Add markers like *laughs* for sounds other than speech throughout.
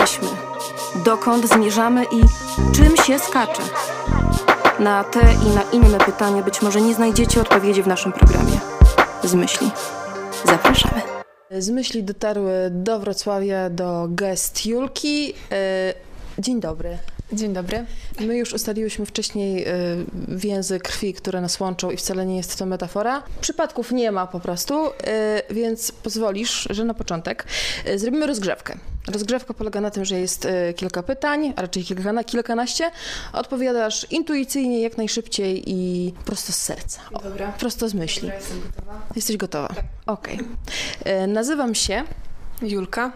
jesteśmy, dokąd zmierzamy i czym się skacze. Na te i na inne pytania być może nie znajdziecie odpowiedzi w naszym programie. Z myśli. Zapraszamy. Z myśli dotarły do Wrocławia, do gest Julki. E, Dzień dobry. Dzień dobry. My już ustaliłyśmy wcześniej y, więzy krwi, które nas łączą i wcale nie jest to metafora. Przypadków nie ma po prostu, y, więc pozwolisz, że na początek zrobimy rozgrzewkę. Rozgrzewka polega na tym, że jest y, kilka pytań, a raczej kilkana, kilkanaście. Odpowiadasz intuicyjnie, jak najszybciej i prosto z serca. O, Dobra. prosto z myśli. Dobra, jestem gotowa. Jesteś gotowa? Okej. Y, Nazywam się Julka.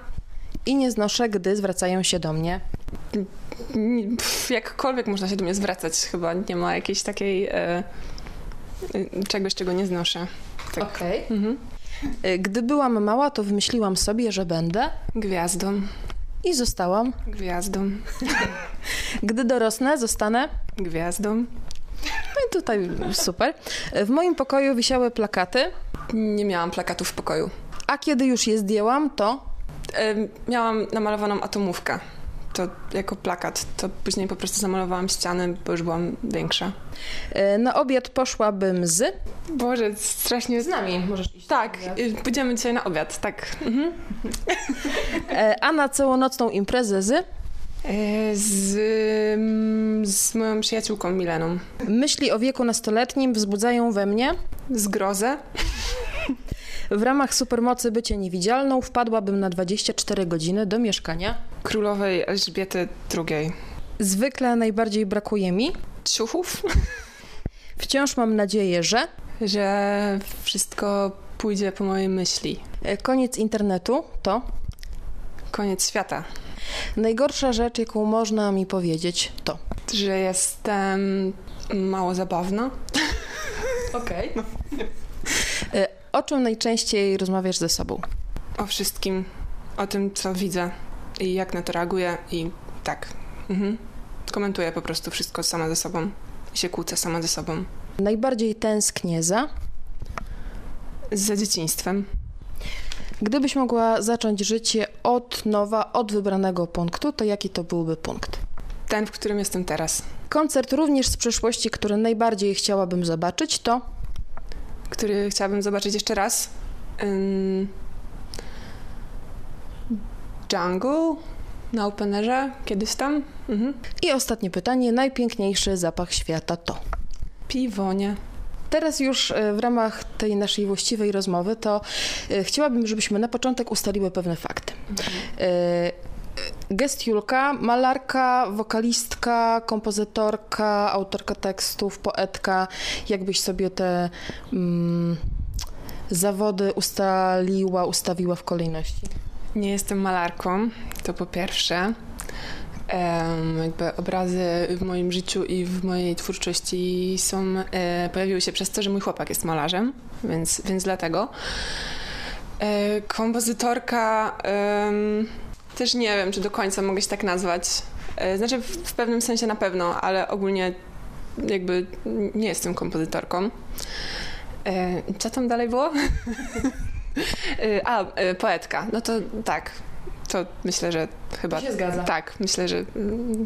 i nie znoszę, gdy zwracają się do mnie. Pff, Jakkolwiek można się do mnie zwracać, chyba nie ma jakiejś takiej e, e, czegoś, czego nie znoszę. Tak. Okej. Mhm. Y, Gdy byłam mała, to wymyśliłam sobie, że będę Gwiazdą. i zostałam. Gwiazdą. *laughs* Gdy dorosnę, zostanę. Gwiazdą. No i tutaj super. W moim pokoju wisiały plakaty, Nie miałam plakatu w pokoju. a kiedy już je zdjęłam, to E, miałam namalowaną atomówkę. To jako plakat. To później po prostu zamalowałam ściany, bo już byłam większa. y, na obiad poszłabym z. Boże, strasznie... nami możesz iść. Tak, y, pójdziemy dzisiaj na obiad, tak. Mhm. E, A na całonocną imprezę z. E, Z, mm, z moją przyjaciółką Mileną. Myśli o wieku nastoletnim wzbudzają we mnie. Zgrozę. W ramach supermocy bycie niewidzialną wpadłabym na 24 godziny do mieszkania. Królowej Elżbiety II. Zwykle najbardziej brakuje mi. Ciuchów, *laughs* Wciąż mam nadzieję, że. że wszystko pójdzie po mojej myśli. E, Koniec internetu to. Koniec świata. Najgorsza rzecz, jaką można mi powiedzieć, to. Że jestem mało zabawna. *laughs* Okej. E, O czym najczęściej rozmawiasz ze sobą? O wszystkim. O tym, co widzę i jak na to reaguję i tak. Mhm. Komentuję po prostu wszystko sama ze sobą. I się kłócę sama ze sobą. Najbardziej tęsknię za. Za dzieciństwem. Gdybyś mogła zacząć życie od nowa, od wybranego punktu, to jaki to byłby punkt? Ten, w którym jestem teraz. Koncert również z przeszłości, który najbardziej chciałabym zobaczyć, to. Który chciałabym zobaczyć jeszcze raz. Ym... Jungle na Openerze kiedyś tam. Mhm. I ostatnie pytanie: najpiękniejszy zapach świata to. Piwonie. Teraz już e, w ramach tej naszej właściwej rozmowy, to e, chciałabym, żebyśmy na początek ustaliły pewne fakty. E, Gest Julka, malarka, wokalistka, kompozytorka, autorka tekstów, poetka. Jakbyś sobie te mm, zawody ustaliła, ustawiła w kolejności? Nie jestem malarką, to po pierwsze. Em, jakby obrazy w moim życiu i w mojej twórczości są, e, pojawiły się przez to, że mój chłopak jest malarzem, więc, więc dlatego. E, kompozytorka em, też nie wiem, czy do końca mogę się tak nazwać. E, znaczy w, pewnym sensie na pewno, ale ogólnie jakby nie jestem kompozytorką. E, co tam dalej było? *laughs* E, A, poetka. No to tak. To myślę, że chyba. się zgadza. Tak, myślę, że,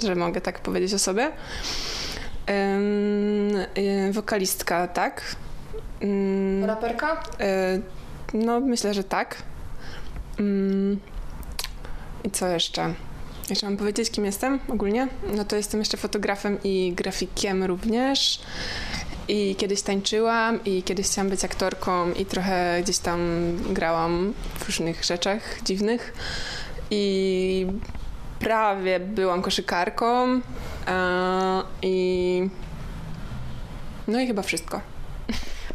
że mogę tak powiedzieć o sobie. Wokalistka, tak. Mm, Raperka? No, myślę, że tak. Mm, I co jeszcze? Jeszcze mam powiedzieć, kim jestem ogólnie? No to jestem jeszcze fotografem i grafikiem również. I kiedyś tańczyłam, i kiedyś chciałam być aktorką, i trochę gdzieś tam grałam w różnych rzeczach dziwnych. I prawie byłam koszykarką. e, I. No i chyba wszystko.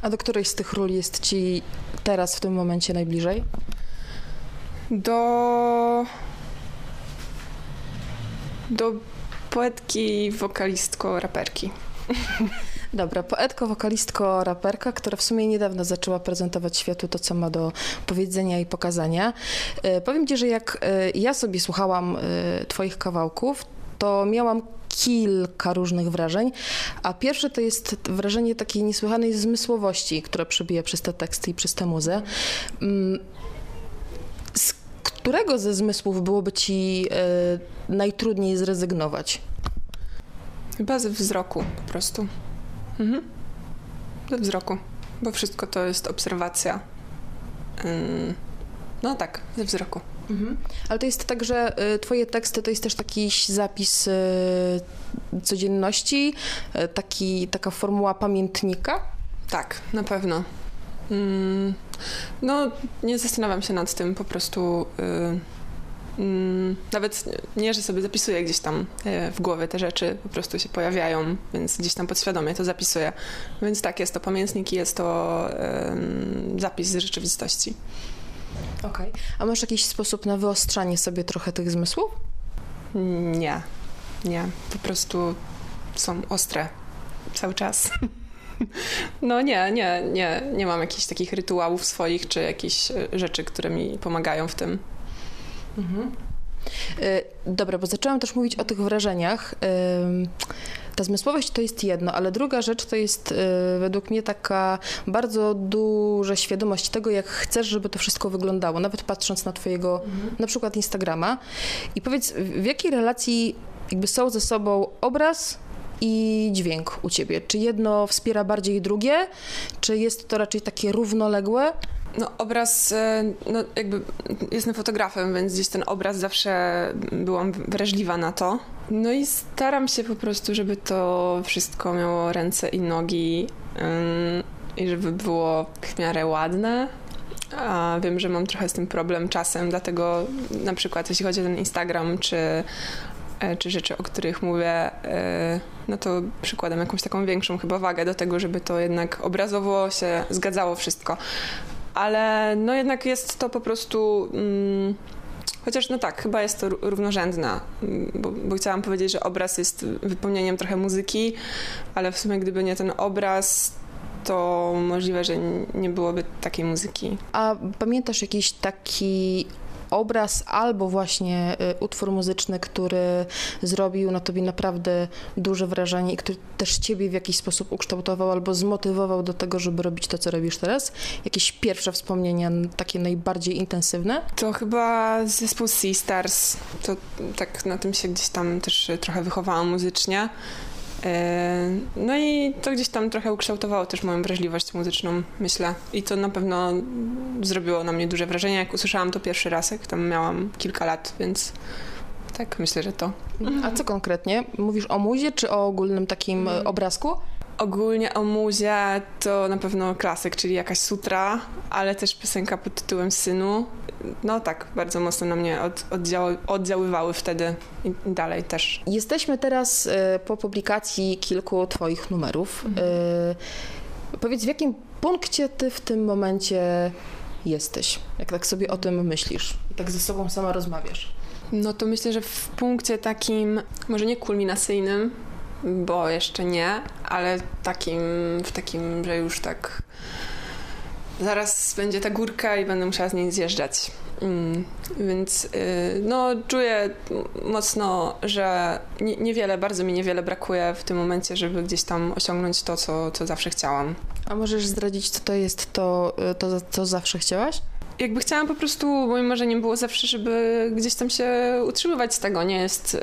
A do której z tych ról jest ci teraz, w tym momencie najbliżej? Do. Do poetki, wokalistko, raperki. *laughs* Dobra, poetko, wokalistko, raperka, która w sumie niedawno zaczęła prezentować światu to, co ma do powiedzenia i pokazania. E, powiem ci, że jak e, ja sobie słuchałam e, twoich kawałków, to miałam kilka różnych wrażeń, a pierwsze to jest wrażenie takiej niesłychanej zmysłowości, która przebija przez te teksty i przez tę muzę. Mm, którego ze zmysłów byłoby ci e, najtrudniej zrezygnować? Chyba ze wzroku po prostu. Mhm. Ze wzroku, bo wszystko to jest obserwacja. Ym, no tak, ze wzroku. Mhm. Ale to jest tak, że y, twoje teksty to jest też jakiś zapis y, codzienności, y, taki, taka formuła pamiętnika? Tak, na pewno. Mm, no, nie zastanawiam się nad tym, po prostu y, mm, nawet nie, że sobie zapisuję gdzieś tam y, w głowie te rzeczy, po prostu się pojawiają, więc gdzieś tam podświadomie to zapisuję. Więc tak, jest to pamiętnik i jest to y, zapis z rzeczywistości. Okej. A masz jakiś sposób na wyostrzanie sobie trochę tych zmysłów? Nie, nie, po prostu są ostre cały czas. *laughs* No nie, nie, nie, nie mam jakichś takich rytuałów swoich, czy jakichś e, rzeczy, które mi pomagają w tym. Y, Dobra, bo zaczęłam też mówić o tych wrażeniach. Ta zmysłowość to jest jedno, ale druga rzecz to jest y, według mnie taka bardzo duża świadomość tego, jak chcesz, żeby to wszystko wyglądało, nawet patrząc na twojego na przykład Instagrama. I powiedz, w jakiej relacji jakby są ze sobą obraz i dźwięk u ciebie? Czy jedno wspiera bardziej drugie, czy jest to raczej takie równoległe? No obraz, e, no jakby jestem fotografem, więc gdzieś ten obraz zawsze byłam wrażliwa na to. No i staram się po prostu, żeby to wszystko miało ręce i nogi ym, i żeby było w miarę ładne. A wiem, że mam trochę z tym problem czasem, dlatego na przykład jeśli chodzi o ten Instagram, czy, czy rzeczy, o których mówię, e, no to przykładam jakąś taką większą chyba wagę do tego, żeby to jednak obrazowo się zgadzało wszystko ale no jednak jest to po prostu. Mm, chociaż no tak, chyba jest to ró- równorzędne, mm, bo, bo chciałam powiedzieć, że obraz jest wypełnieniem trochę muzyki, ale w sumie gdyby nie ten obraz, to możliwe, że nie byłoby takiej muzyki. A pamiętasz jakiś taki obraz albo właśnie y, utwór muzyczny, który zrobił na tobie naprawdę duże wrażenie i który też ciebie w jakiś sposób ukształtował albo zmotywował do tego, żeby robić to, co robisz teraz? Jakieś pierwsze wspomnienia, takie najbardziej intensywne? To chyba zespół Sea Stars. To tak na tym się gdzieś tam też trochę wychowałam muzycznie. E, No i to gdzieś tam trochę ukształtowało też moją wrażliwość muzyczną, myślę. I to na pewno zrobiło na mnie duże wrażenie, jak usłyszałam to pierwszy raz, jak tam miałam kilka lat, więc tak, myślę, że to. A co konkretnie? Mówisz o muzie czy o ogólnym takim y, obrazku? Ogólnie o muzie to na pewno klasyk, czyli jakaś sutra, ale też piosenka pod tytułem Synu. No tak, bardzo mocno na mnie od, oddziały, oddziaływały wtedy i dalej też. Jesteśmy teraz y, po publikacji kilku Twoich numerów. Y, Powiedz, w jakim punkcie Ty w tym momencie jesteś? Jak tak sobie o tym myślisz i tak ze sobą sama rozmawiasz? No to myślę, że w punkcie takim, może nie kulminacyjnym, bo jeszcze nie, ale takim, w takim, że już tak zaraz będzie ta górka i będę musiała z niej zjeżdżać. Mm, więc y, no czuję mocno, że nie, niewiele, bardzo mi niewiele brakuje w tym momencie, żeby gdzieś tam osiągnąć to, co, co zawsze chciałam. A możesz zdradzić, co to jest to, y, to co zawsze chciałaś? jakby chciałam po prostu, moim marzeniem było zawsze, żeby gdzieś tam się utrzymywać z tego. Nie jest.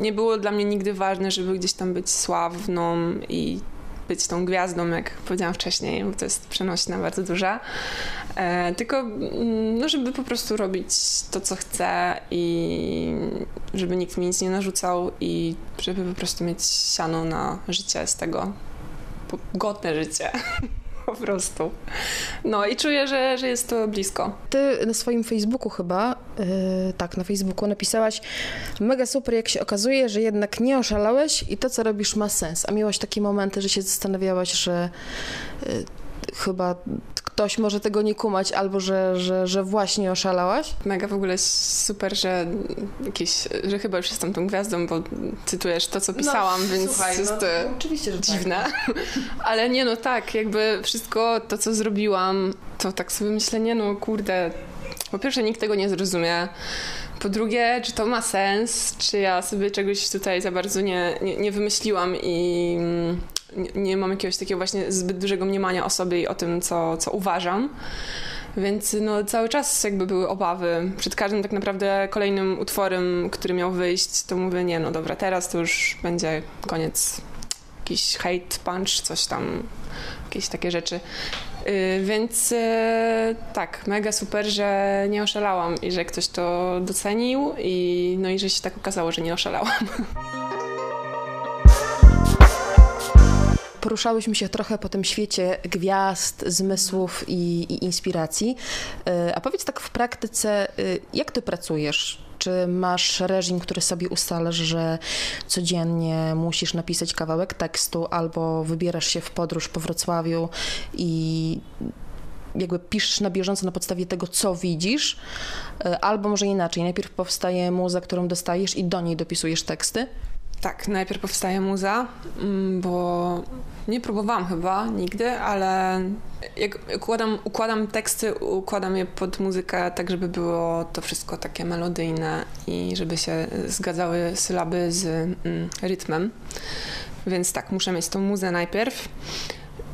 Nie było dla mnie nigdy ważne, żeby gdzieś tam być sławną i być tą gwiazdą, jak powiedziałam wcześniej, bo to jest przenośna bardzo duża. E, tylko, mm, no, żeby po prostu robić to, co chcę i żeby nikt mi nic nie narzucał i żeby po prostu mieć siano na życie z tego. Godne życie. *laughs* po prostu. No i czuję, że, że jest to blisko. Ty na swoim Facebooku chyba, y, tak, na Facebooku napisałaś mega super, jak się okazuje, że jednak nie oszalałeś i to, co robisz ma sens. A miałaś takie momenty, że się zastanawiałaś, że y, chyba ktoś może tego nie kumać albo że, że, że właśnie oszalałaś? Mega w ogóle super, że jakieś, że chyba już jestem tą gwiazdą, bo cytujesz to, co pisałam, więc jest to oczywiście, że dziwne. *laughs* Ale nie no tak, jakby wszystko to, co zrobiłam, to tak sobie myślę, nie no kurde, po pierwsze nikt tego nie zrozumie. Po drugie, czy to ma sens, czy ja sobie czegoś tutaj za bardzo nie, nie, nie wymyśliłam i nie, mam jakiegoś takiego właśnie zbyt dużego mniemania o sobie i o tym, co, co uważam. Więc no, cały czas jakby były obawy. Przed każdym tak naprawdę kolejnym utworem, który miał wyjść, to mówię, nie no dobra, teraz to już będzie koniec. Jakiś hate punch, coś tam, jakieś takie rzeczy. Yy, więc yy, tak, mega super, że nie oszalałam i że ktoś to docenił i no i że się tak okazało, że nie oszalałam. *laughs* poruszałyśmy się trochę po tym świecie gwiazd, zmysłów i, i inspiracji. Y, a powiedz tak w praktyce, y, jak ty pracujesz? Czy masz reżim, który sobie ustalasz, że codziennie musisz napisać kawałek tekstu, albo wybierasz się w podróż po Wrocławiu i jakby piszesz na bieżąco na podstawie tego, co widzisz, y, albo może inaczej. Najpierw powstaje muza, którą dostajesz i do niej dopisujesz teksty. Tak, najpierw powstaje muza, mm, bo nie próbowałam chyba nigdy, ale jak układam, układam teksty, układam je pod muzykę tak, żeby było to wszystko takie melodyjne i żeby się zgadzały sylaby z mm, rytmem. Więc tak, muszę mieć tą muzę najpierw.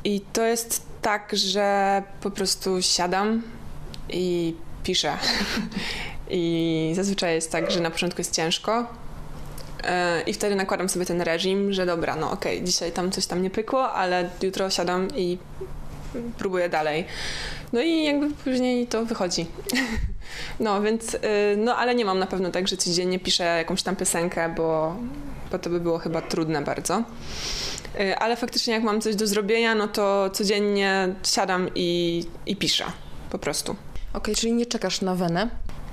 I to jest tak, że po prostu siadam i piszę. *laughs* I zazwyczaj jest tak, że na początku jest ciężko, I wtedy nakładam sobie ten reżim, że dobra, no okej, okay, dzisiaj tam coś tam nie pykło, ale jutro siadam i próbuję dalej. No i jakby później to wychodzi. *laughs* No więc, y, no ale nie mam na pewno tak, że codziennie piszę jakąś tam piosenkę, bo, bo to by było chyba trudne bardzo. Y, ale faktycznie jak mam coś do zrobienia, no to codziennie siadam i, i piszę. Po prostu. Okej, okay, czyli nie czekasz na wenę?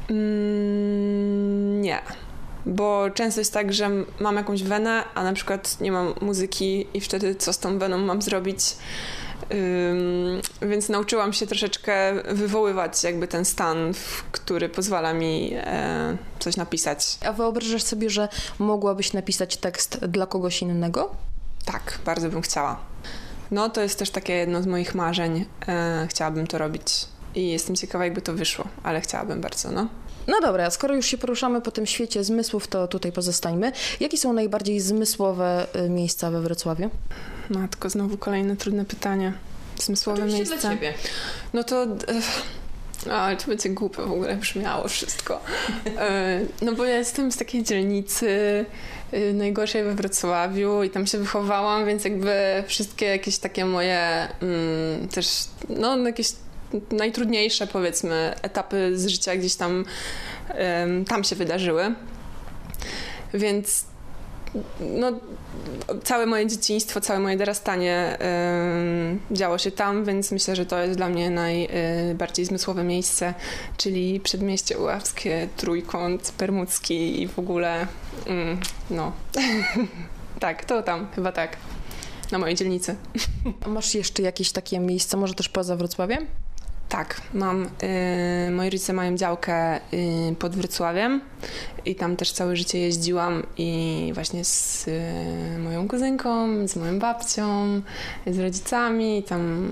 Mm, nie bo często jest tak, że mam jakąś wenę, a na przykład nie mam muzyki i wtedy co z tą weną mam zrobić. więc nauczyłam się troszeczkę wywoływać jakby ten stan, który pozwala mi e, coś napisać. A wyobrażasz sobie, że mogłabyś napisać tekst dla kogoś innego? Tak, bardzo bym chciała. No to jest też takie jedno z moich marzeń. E, chciałabym to robić i jestem ciekawa, jakby to wyszło, ale chciałabym bardzo, no. No dobra, skoro już się poruszamy po tym świecie zmysłów, to tutaj pozostańmy. Jakie są najbardziej zmysłowe y, miejsca we Wrocławiu? Matko, znowu kolejne trudne pytanie. Zmysłowe Oczywiście miejsca. Dla ciebie. No to... Ale to będzie głupie w ogóle brzmiało wszystko. *laughs* E, no bo ja jestem z takiej dzielnicy y, najgorszej we Wrocławiu i tam się wychowałam, więc jakby wszystkie jakieś takie moje mm, też, no jakieś najtrudniejsze, powiedzmy, etapy z życia gdzieś tam, tam się wydarzyły. Więc no, całe moje dzieciństwo, całe moje dorastanie działo się tam, więc myślę, że to jest dla mnie najbardziej zmysłowe miejsce, czyli Przedmieście Uławskie, Trójkąt, Permucki i w ogóle mm, no. *laughs* tak, to tam, chyba tak. Na mojej dzielnicy. A masz jeszcze jakieś takie miejsca, może też poza Wrocławiem? Tak, mam. Y, moi rodzice mają działkę y, pod Wrocławiem i tam też całe życie jeździłam i właśnie z y, moją kuzynką, z moją babcią, z rodzicami, tam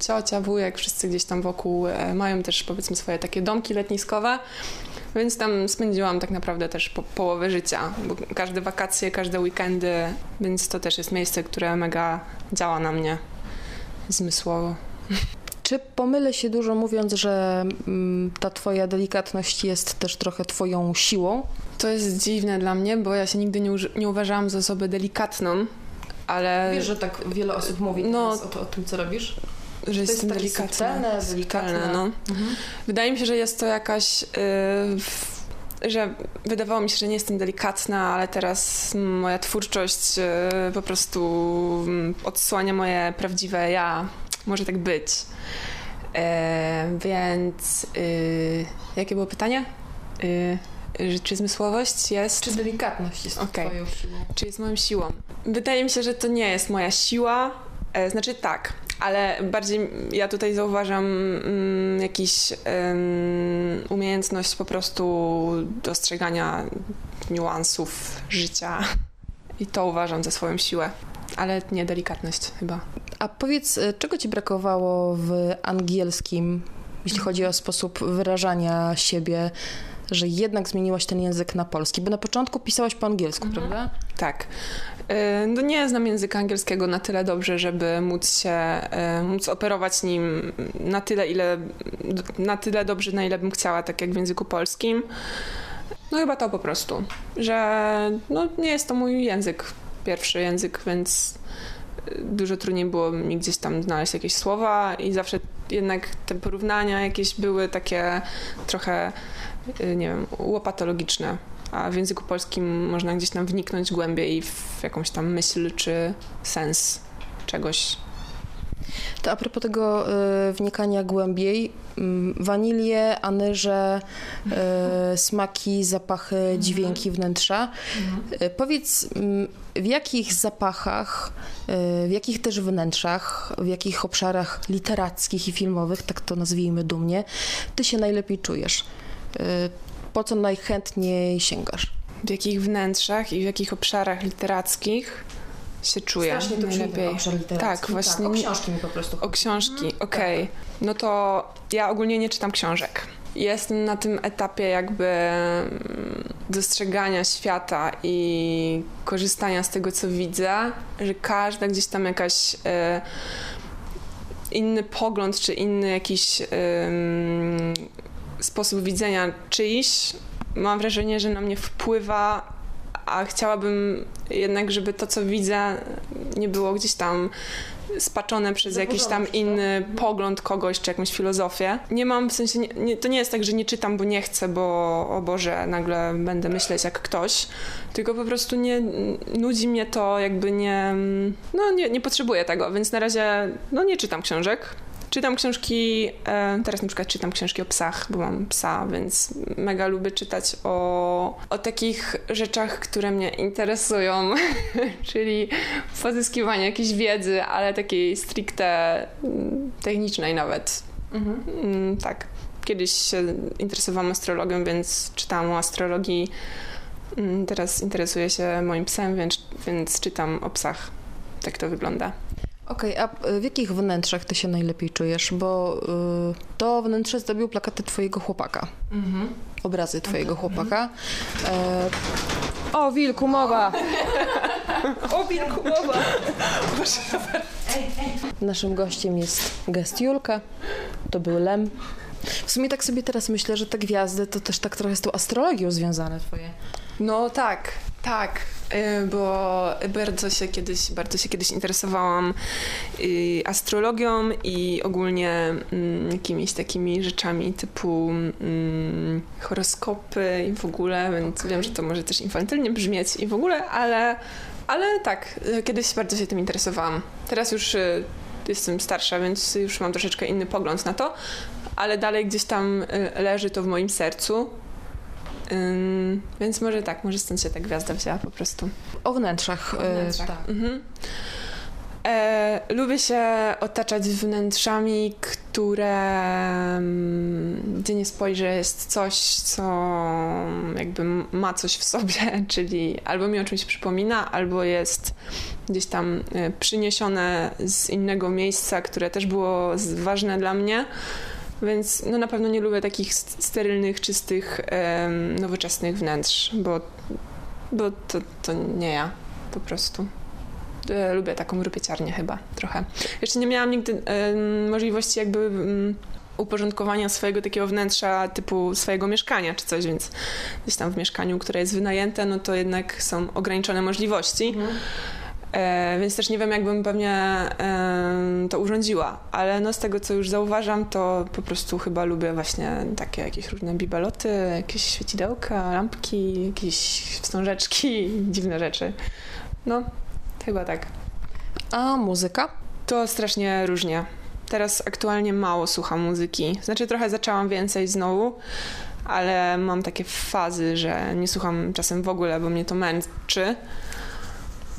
ciocia, wujek, wszyscy gdzieś tam wokół mają też powiedzmy swoje takie domki letniskowe. Więc tam spędziłam tak naprawdę też po, połowę życia, bo każde wakacje, każde weekendy, więc to też jest miejsce, które mega działa na mnie zmysłowo. Czy pomylę się dużo mówiąc, że mm, ta twoja delikatność jest też trochę twoją siłą? To jest dziwne dla mnie, bo ja się nigdy nie, nie uważałam za osobę delikatną, ale... Wiesz, że tak wiele osób mówi no, o, o, tym, co robisz? Że to jestem jest delikatna. Subtelne, delikatne. no. Mhm. Wydaje mi się, że jest to jakaś... Yy, że wydawało mi się, że nie jestem delikatna, ale teraz moja twórczość yy, po prostu yy, odsłania moje prawdziwe ja. Może tak być. E, więc y, jakie było pytanie? Y, czy zmysłowość jest. Czy delikatność jest okay. Twoją siłą? Czy jest moją siłą? Wydaje mi się, że to nie jest moja siła. E, znaczy tak, ale bardziej ja tutaj zauważam mm, jakiś umiejętność po prostu dostrzegania niuansów życia. I to uważam za swoją siłę ale nie delikatność chyba. A powiedz, e, czego ci brakowało w angielskim, jeśli chodzi o sposób wyrażania siebie, że jednak zmieniłaś ten język na polski? Bo na początku pisałaś po angielsku, mhm. prawda? Tak. Y, no nie znam języka angielskiego na tyle dobrze, żeby móc się, y, móc operować nim na tyle, ile, na tyle dobrze, na ile bym chciała, tak jak w języku polskim. No chyba to po prostu, że no, nie jest to mój język, pierwszy język, więc dużo trudniej było mi gdzieś tam znaleźć jakieś słowa i zawsze jednak te porównania jakieś były takie trochę, nie wiem, łopatologiczne a w języku polskim można gdzieś tam wniknąć głębiej w jakąś tam myśl czy sens czegoś. To a propos tego y, wnikania głębiej, y, wanilię, anyże, y, *laughs* smaki, zapachy, mhm. dźwięki wnętrza. Mhm. Y, powiedz, w jakich zapachach, y, w jakich też wnętrzach, w jakich obszarach literackich i filmowych, tak to nazwijmy dumnie, ty się najlepiej czujesz? Y, po co najchętniej sięgasz? W jakich wnętrzach i w jakich obszarach literackich się czuję Strasznie najlepiej. Obszar tak, właśnie. Tak, o książki mi po prostu. O książki, mhm. okej. Okay. No to ja ogólnie nie czytam książek. Jestem na tym etapie jakby mm, dostrzegania świata i korzystania z tego, co widzę, że każda gdzieś tam jakaś e, inny pogląd, czy inny jakiś sposób widzenia czyjś, mam wrażenie, że na mnie wpływa, a chciałabym jednak, żeby to, co widzę, nie było gdzieś tam spaczone przez jakiś tam inny mhm. pogląd kogoś czy jakąś filozofię. Nie mam w sensie, nie, nie, to nie jest tak, że nie czytam, bo nie chcę, bo o Boże, nagle będę myśleć jak ktoś, tylko po prostu nie nudzi mnie to, jakby nie, no nie, nie potrzebuję tego, więc na razie no nie czytam książek. Czytam książki, e, teraz na przykład czytam książki o psach, bo mam psa, więc mega lubię czytać o, o takich rzeczach, które mnie interesują, *laughs* czyli pozyskiwanie jakiejś wiedzy, ale takiej stricte mm, technicznej nawet. Mhm. Mm, tak. Kiedyś się interesowałam astrologią, więc czytałam o astrologii. Mm, teraz interesuję się moim psem, więc, więc czytam o psach. Tak to wygląda. Okej, okay, a w jakich wnętrzach ty się najlepiej czujesz? Bo y, to wnętrze zdobił plakaty twojego chłopaka. Mhm. Obrazy twojego okay. chłopaka. E, o, wilku, mowa! *laughs* o, wilku, mowa! Naszym gościem jest gest Julka. To był Lem. W sumie tak sobie teraz myślę, że te gwiazdy to też tak trochę z tą astrologią związane twoje. No tak, tak, bo bardzo się kiedyś, bardzo się kiedyś interesowałam y, astrologią i ogólnie mm, jakimiś takimi rzeczami typu mm, horoskopy i w ogóle, więc wiem, że to może też infantylnie brzmieć i w ogóle, ale, ale tak, kiedyś bardzo się tym interesowałam. Teraz już y, jestem starsza, więc już mam troszeczkę inny pogląd na to, ale dalej gdzieś tam leży to w moim sercu Ym, więc może tak, może stąd się ta gwiazda wzięła po prostu. O wnętrzach. O wnętrzach. tak. Mhm. E, lubię się otaczać wnętrzami, które gdzie nie spojrzę jest coś, co jakby ma coś w sobie, *laughs* czyli albo mi o czymś przypomina, albo jest gdzieś tam e, przyniesione z innego miejsca, które też było ważne dla mnie. Więc no na pewno nie lubię takich sterylnych, czystych, nowoczesnych wnętrz, bo, bo to, to nie ja po prostu. E, lubię taką rupieciarnię chyba trochę. Jeszcze nie miałam nigdy możliwości jakby um, uporządkowania swojego takiego wnętrza typu swojego mieszkania czy coś, więc gdzieś tam w mieszkaniu, które jest wynajęte, no to jednak są ograniczone możliwości. Mhm. E, więc też nie wiem, jakbym pewnie to urządziła, ale no z tego, co już zauważam, to po prostu chyba lubię właśnie takie jakieś różne bibeloty, jakieś świecidełka, lampki, jakieś wstążeczki, *laughs* dziwne rzeczy. No, chyba tak. A muzyka? To strasznie różnie. Teraz aktualnie mało słucham muzyki. Znaczy trochę zaczęłam więcej znowu, ale mam takie fazy, że nie słucham czasem w ogóle, bo mnie to męczy.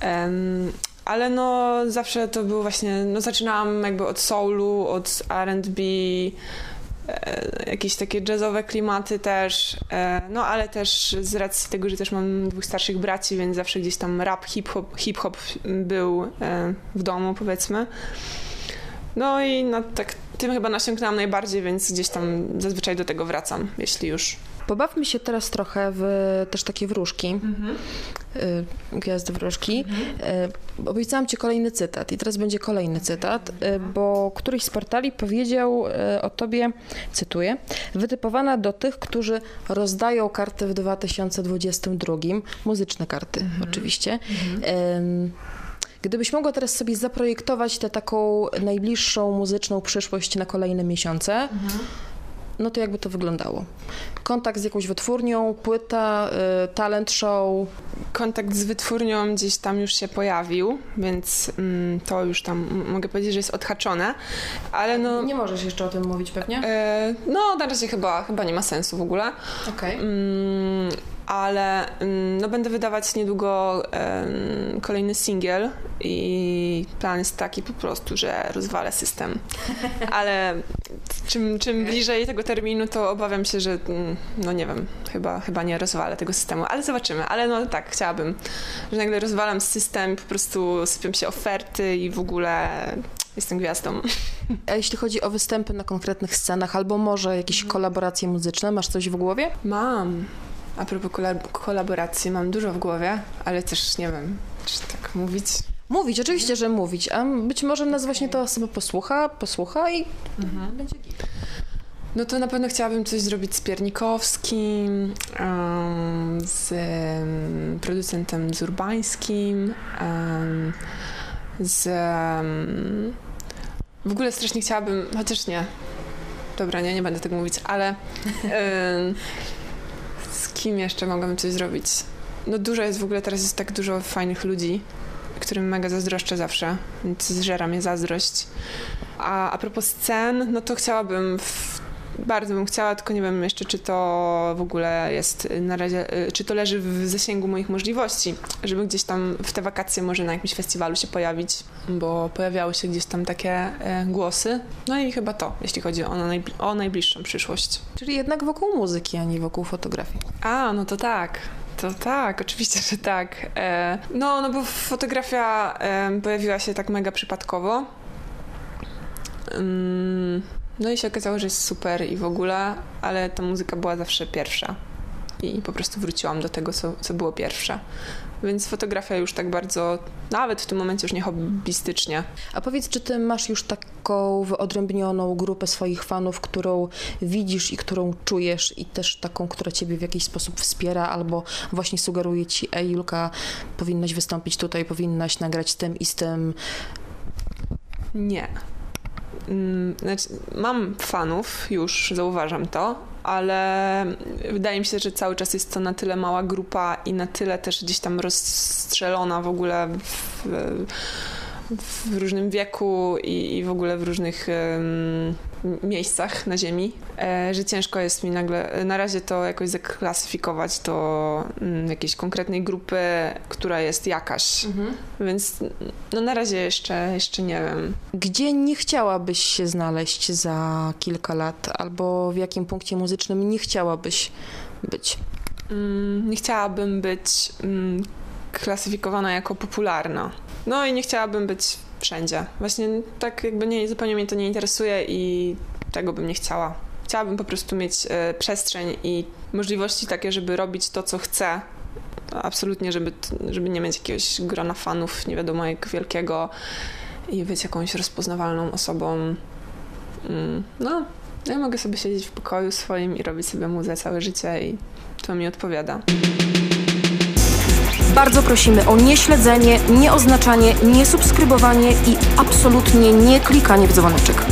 Um, ale no zawsze to było właśnie, no zaczynałam jakby od soulu, od R&B, e, jakieś takie jazzowe klimaty też, e, no ale też z racji tego, że też mam dwóch starszych braci, więc zawsze gdzieś tam rap, hip-hop, hip-hop był e, w domu powiedzmy. No i no, tak tym chyba nasiąknęłam najbardziej, więc gdzieś tam zazwyczaj do tego wracam, jeśli już Pobawmy się teraz trochę w też takie wróżki, mhm. gwiazdy wróżki. Mhm. Obiecałam ci kolejny cytat i teraz będzie kolejny cytat, bo któryś z portali powiedział o tobie, cytuję, wytypowana do tych, którzy rozdają karty w 2022, muzyczne karty mhm. oczywiście. Mhm. Gdybyś mogła teraz sobie zaprojektować tę taką najbliższą muzyczną przyszłość na kolejne miesiące, mhm no to jakby to wyglądało? Kontakt z jakąś wytwórnią, płyta, y, talent show? Kontakt z wytwórnią gdzieś tam już się pojawił, więc mm, to już tam mogę powiedzieć, że jest odhaczone, ale no... Nie możesz jeszcze o tym mówić pewnie? E, no, na razie chyba, chyba nie ma sensu w ogóle. Okej. Okay. Mm, ale mm, no, będę wydawać niedługo um, kolejny singiel i plan jest taki po prostu, że rozwalę system. *laughs* Ale czym, czym bliżej tego terminu, to obawiam się, że mm, no nie wiem, chyba, chyba nie rozwalę tego systemu, ale zobaczymy. Ale no tak, chciałabym, że nagle rozwalam system, po prostu sypią się oferty i w ogóle jestem gwiazdą. *laughs* A jeśli chodzi o występy na konkretnych scenach, albo może jakieś kolaboracje muzyczne, masz coś w głowie? Mam. A propos kolaboracji, mam dużo w głowie, ale też nie wiem, czy tak mówić. Mówić, oczywiście, że mówić, a być może nas właśnie ta osoba posłucha, posłucha i mhm. będzie git. No to na pewno chciałabym coś zrobić z Piernikowskim, um, z um, producentem Zurbańskim, um, z... w ogóle strasznie chciałabym, chociaż nie, dobra, nie, nie będę tego mówić, ale kim jeszcze mogłabym coś zrobić? No dużo jest w ogóle, teraz jest tak dużo fajnych ludzi, którym mega zazdroszczę zawsze, więc zżera mnie zazdrość. A, a propos scen, no to chciałabym w bardzo bym chciała, tylko nie wiem jeszcze, czy to w ogóle jest na razie, y, czy to leży w zasięgu moich możliwości, żeby gdzieś tam w te wakacje może na jakimś festiwalu się pojawić, bo pojawiały się gdzieś tam takie e, głosy. No i chyba to, jeśli chodzi o, najbli o najbliższą przyszłość. Czyli jednak wokół muzyki, a nie wokół fotografii. A, no to tak. To tak, oczywiście, że tak. E, no, no bo fotografia pojawiła się tak mega przypadkowo. No i się okazało, że jest super i w ogóle, ale ta muzyka była zawsze pierwsza. I po prostu wróciłam do tego, co, co było pierwsze. Więc fotografia już tak bardzo, nawet w tym momencie już nie hobbystycznie. A powiedz, czy ty masz już taką wyodrębnioną grupę swoich fanów, którą widzisz i którą czujesz i też taką, która ciebie w jakiś sposób wspiera albo właśnie sugeruje ci, ej Julka, powinnaś wystąpić tutaj, powinnaś nagrać z tym i z tym? Nie. Mm, znaczy, mam fanów, już zauważam to, ale wydaje mi się, że cały czas jest to na tyle mała grupa i na tyle też gdzieś tam rozstrzelona w ogóle w, w różnym wieku i, i, w ogóle w różnych um, miejscach na Ziemi, e, że ciężko jest mi nagle na razie to jakoś zaklasyfikować do mm, jakiejś konkretnej grupy, która jest jakaś. Mhm. Więc no na razie jeszcze, jeszcze nie wiem. Gdzie nie chciałabyś się znaleźć za kilka lat, albo w jakim punkcie muzycznym nie chciałabyś być? Mm, nie chciałabym być mm, klasyfikowana jako popularna. No i nie chciałabym być wszędzie. Właśnie tak jakby nie, zupełnie mnie to nie interesuje i tego bym nie chciała. Chciałabym po prostu mieć e, przestrzeń i możliwości takie, żeby robić to, co chcę. Absolutnie, żeby, żeby nie mieć jakiegoś grona fanów, nie wiadomo jak wielkiego i być jakąś rozpoznawalną osobą. Mm, no, ja mogę sobie siedzieć w pokoju swoim i robić sobie muzę całe życie i to mi odpowiada. Bardzo prosimy o nieśledzenie, nieoznaczanie, niesubskrybowanie i absolutnie nie klikanie w dzwoneczek.